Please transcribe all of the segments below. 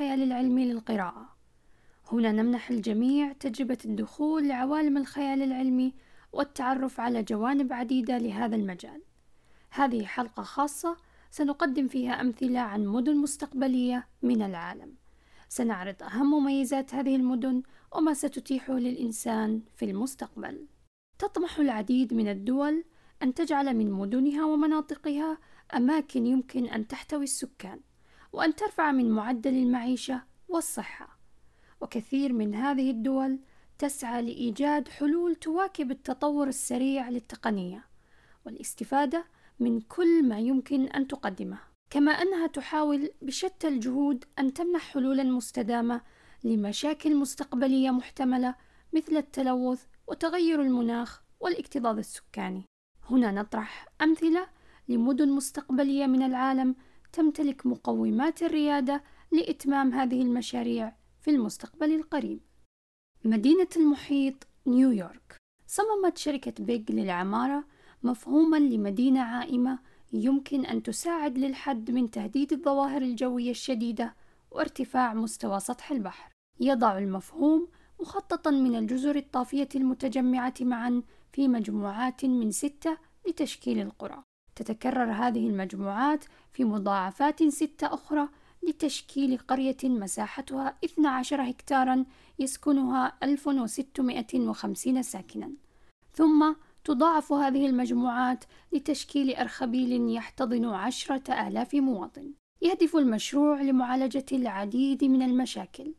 التعليمي للقراءة. هنا نمنح الجميع تجربة الدخول لعوالم الخيال العلمي والتعرف على جوانب عديدة لهذا المجال. هذه حلقة خاصة سنقدم فيها أمثلة عن مدن مستقبلية من العالم. سنعرض أهم مميزات هذه المدن وما ستتيحه للإنسان في المستقبل. تطمح العديد من الدول أن تجعل من مدنها ومناطقها أماكن يمكن أن تحتوي السكان. وأن ترفع من معدل المعيشة والصحة. وكثير من هذه الدول تسعى لإيجاد حلول تواكب التطور السريع للتقنية والاستفادة من كل ما يمكن أن تقدمه كما أنها تحاول بشتى الجهود أن تمنح حلولا مستدامة لمشاكل مستقبلية محتملة مثل التلوث وتغير المناخ والاكتظاظ السكاني. هنا نطرح أمثلة لمدن مستقبلية من العالم تمتلك مقومات الريادة لإتمام هذه المشاريع في المستقبل القريب. مدينة المحيط نيويورك صممت شركة بيج للعمارة مفهوما لمدينة عائمة يمكن أن تساعد للحد من تهديد الظواهر الجوية الشديدة وارتفاع مستوى سطح البحر. يضع المفهوم مخططا من الجزر الطافية المتجمعة معا في مجموعات من ستة لتشكيل القرى. تتكرر هذه المجموعات في مضاعفات ستة أخرى لتشكيل قرية مساحتها 12 هكتارا يسكنها 1650 ساكنا. ثم تضاعف هذه المجموعات لتشكيل أرخبيل يحتضن عشرة آلاف مواطن. يهدف المشروع لمعالجة العديد من المشاكل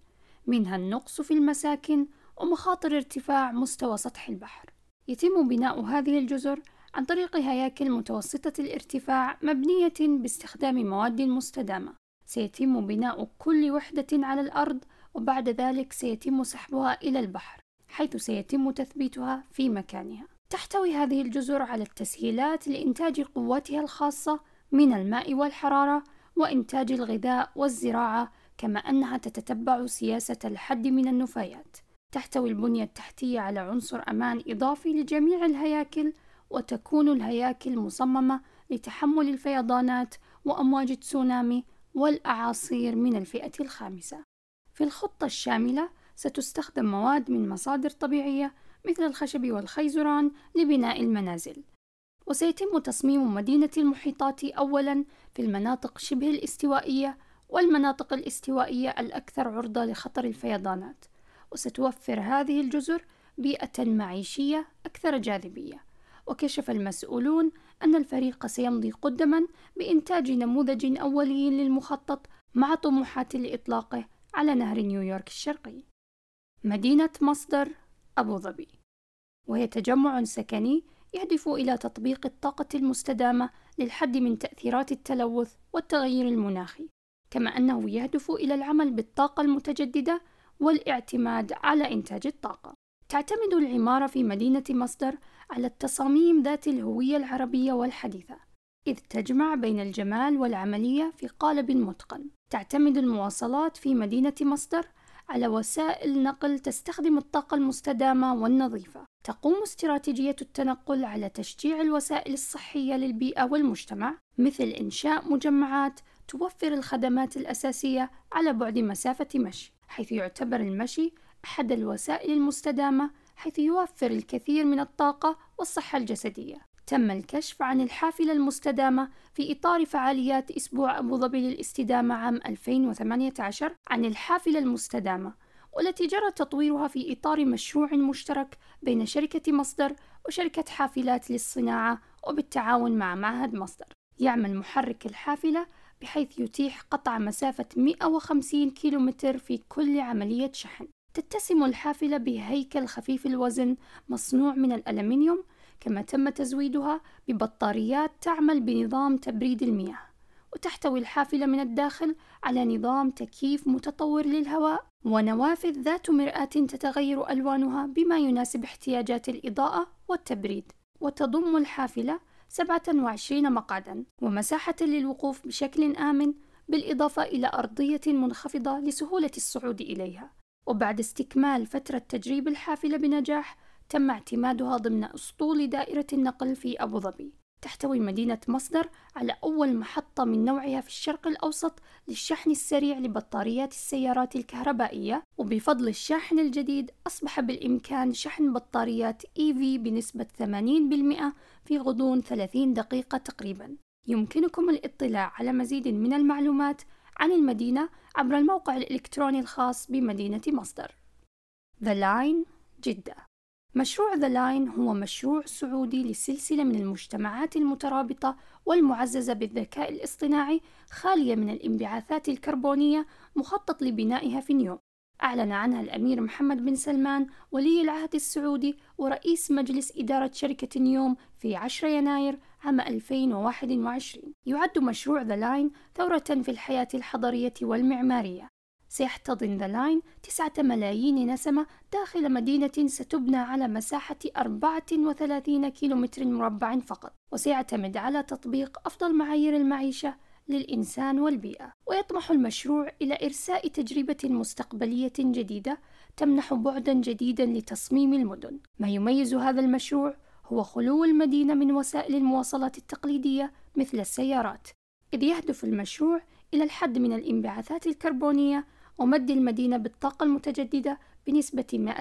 منها النقص في المساكن ومخاطر ارتفاع مستوى سطح البحر. يتم بناء هذه الجزر عن طريق هياكل متوسطة الارتفاع مبنية باستخدام مواد مستدامة. سيتم بناء كل وحدة على الأرض وبعد ذلك سيتم سحبها إلى البحر حيث سيتم تثبيتها في مكانها. تحتوي هذه الجزر على التسهيلات لإنتاج قواتها الخاصة من الماء والحرارة وإنتاج الغذاء والزراعة كما أنها تتتبع سياسة الحد من النفايات. تحتوي البنية التحتية على عنصر أمان إضافي لجميع الهياكل وتكون الهياكل مصممة لتحمل الفيضانات وأمواج التسونامي والأعاصير من الفئة الخامسة. في الخطة الشاملة ستستخدم مواد من مصادر طبيعية مثل الخشب والخيزران لبناء المنازل. وسيتم تصميم مدينة المحيطات أولاً في المناطق شبه الاستوائية والمناطق الاستوائية الأكثر عرضة لخطر الفيضانات، وستوفر هذه الجزر بيئة معيشية أكثر جاذبية. وكشف المسؤولون أن الفريق سيمضي قدما بإنتاج نموذج أولي للمخطط مع طموحات لإطلاقه على نهر نيويورك الشرقي. مدينة مصدر أبو ظبي. وهي تجمع سكني يهدف إلى تطبيق الطاقة المستدامة للحد من تأثيرات التلوث والتغير المناخي كما أنه يهدف إلى العمل بالطاقة المتجددة والإعتماد على إنتاج الطاقة. تعتمد العمارة في مدينة مصدر على التصاميم ذات الهوية العربية والحديثة إذ تجمع بين الجمال والعملية في قالب متقن. تعتمد المواصلات في مدينة مصدر على وسائل نقل تستخدم الطاقة المستدامة والنظيفة. تقوم استراتيجية التنقل على تشجيع الوسائل الصحية للبيئة والمجتمع مثل إنشاء مجمعات توفر الخدمات الأساسية على بعد مسافة مشي حيث يعتبر المشي أحد الوسائل المستدامة حيث يوفر الكثير من الطاقة والصحة الجسدية. تم الكشف عن الحافلة المستدامة في إطار فعاليات أسبوع أبو ظبي للاستدامة عام 2018 عن الحافلة المستدامة والتي جرى تطويرها في إطار مشروع مشترك بين شركة مصدر وشركة حافلات للصناعة وبالتعاون مع معهد مصدر. يعمل محرك الحافلة بحيث يتيح قطع مسافة 150 كيلومتر في كل عملية شحن تتسم الحافلة بهيكل خفيف الوزن مصنوع من الألمنيوم كما تم تزويدها ببطاريات تعمل بنظام تبريد المياه. وتحتوي الحافلة من الداخل على نظام تكييف متطور للهواء ونوافذ ذات مرآة تتغير ألوانها بما يناسب احتياجات الإضاءة والتبريد. وتضم الحافلة 27 مقعدا ومساحة للوقوف بشكل آمن بالإضافة إلى أرضية منخفضة لسهولة الصعود إليها. وبعد استكمال فترة تجريب الحافلة بنجاح تم اعتمادها ضمن أسطول دائرة النقل في أبو ظبي. تحتوي مدينة مصدر على أول محطة من نوعها في الشرق الأوسط للشحن السريع لبطاريات السيارات الكهربائية وبفضل الشاحن الجديد أصبح بالإمكان شحن بطاريات EV بنسبة 80% في غضون 30 دقيقة تقريبا. يمكنكم الاطلاع على مزيد من المعلومات عن المدينة عبر الموقع الإلكتروني الخاص بمدينة مصدر. The Line جدة. مشروع ذا لاين هو مشروع سعودي لسلسلة من المجتمعات المترابطة والمعززة بالذكاء الاصطناعي خالية من الانبعاثات الكربونية مخطط لبنائها في نيوم أعلن عنها الأمير محمد بن سلمان ولي العهد السعودي ورئيس مجلس إدارة شركة نيوم في 10 يناير عام 2021 يعد مشروع ذا لاين ثورة في الحياة الحضرية والمعمارية. سيحتضن ذا لاين تسعة ملايين نسمة داخل مدينة ستبنى على مساحة 34 كيلومتر مربع فقط. وسيعتمد على تطبيق أفضل معايير المعيشة للإنسان والبيئة ويطمح المشروع إلى إرساء تجربة مستقبلية جديدة تمنح بعدا جديدا لتصميم المدن. ما يميز هذا المشروع هو خلو المدينة من وسائل المواصلات التقليدية مثل السيارات. إذ يهدف المشروع إلى الحد من الانبعاثات الكربونية ومد المدينة بالطاقة المتجددة بنسبة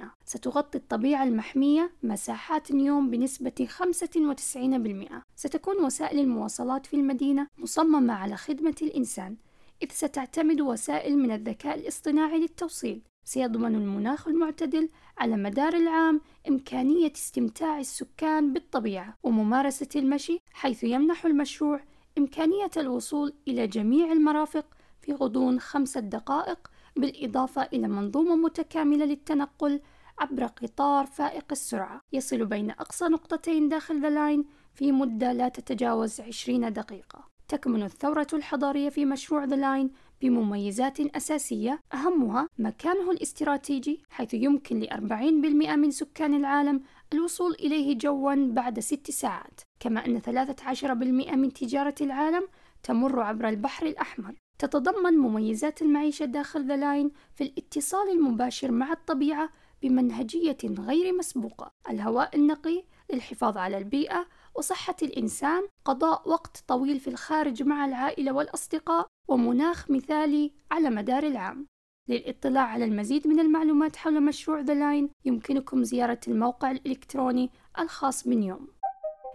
100% ستغطي الطبيعة المحمية مساحات نيوم بنسبة 95% ستكون وسائل المواصلات في المدينة مصممة على خدمة الإنسان إذ ستعتمد وسائل من الذكاء الاصطناعي للتوصيل. سيضمن المناخ المعتدل على مدار العام إمكانية استمتاع السكان بالطبيعة وممارسة المشي حيث يمنح المشروع إمكانية الوصول إلى جميع المرافق في غضون خمسة دقائق بالإضافة إلى منظومة متكاملة للتنقل عبر قطار فائق السرعة. يصل بين أقصى نقطتين داخل ذا لاين في مدة لا تتجاوز 20 دقيقة. تكمن الثورة الحضارية في مشروع ذا لاين بمميزات أساسية. أهمها مكانه الاستراتيجي حيث يمكن لأربعين بالمئة من سكان العالم الوصول إليه جوا بعد ست ساعات. كما أن 13% من تجارة العالم تمر عبر البحر الأحمر. تتضمن مميزات المعيشة داخل ذا لاين في الاتصال المباشر مع الطبيعة بمنهجية غير مسبوقة. الهواء النقي للحفاظ على البيئة وصحة الإنسان قضاء وقت طويل في الخارج مع العائلة والأصدقاء ومناخ مثالي على مدار العام. للاطلاع على المزيد من المعلومات حول مشروع ذا لاين يمكنكم زيارة الموقع الإلكتروني الخاص بنيوم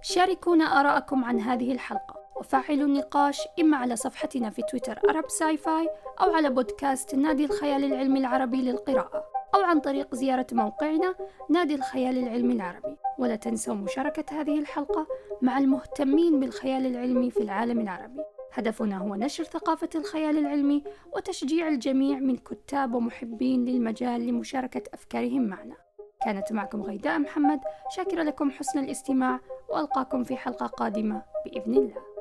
شاركونا آراءكم عن هذه الحلقة. وفعلوا النقاش إما على صفحتنا في تويتر أرب ساي فاي أو على بودكاست نادي الخيال العلمي العربي للقراءة أو عن طريق زيارة موقعنا نادي الخيال العلمي العربي. ولا تنسوا مشاركة هذه الحلقة مع المهتمين بالخيال العلمي في العالم العربي. هدفنا هو نشر ثقافة الخيال العلمي وتشجيع الجميع من كتاب ومحبين للمجال لمشاركة أفكارهم معنا. كانت معكم غيداء محمد شاكرة لكم حسن الاستماع وألقاكم في حلقة قادمة بإذن الله.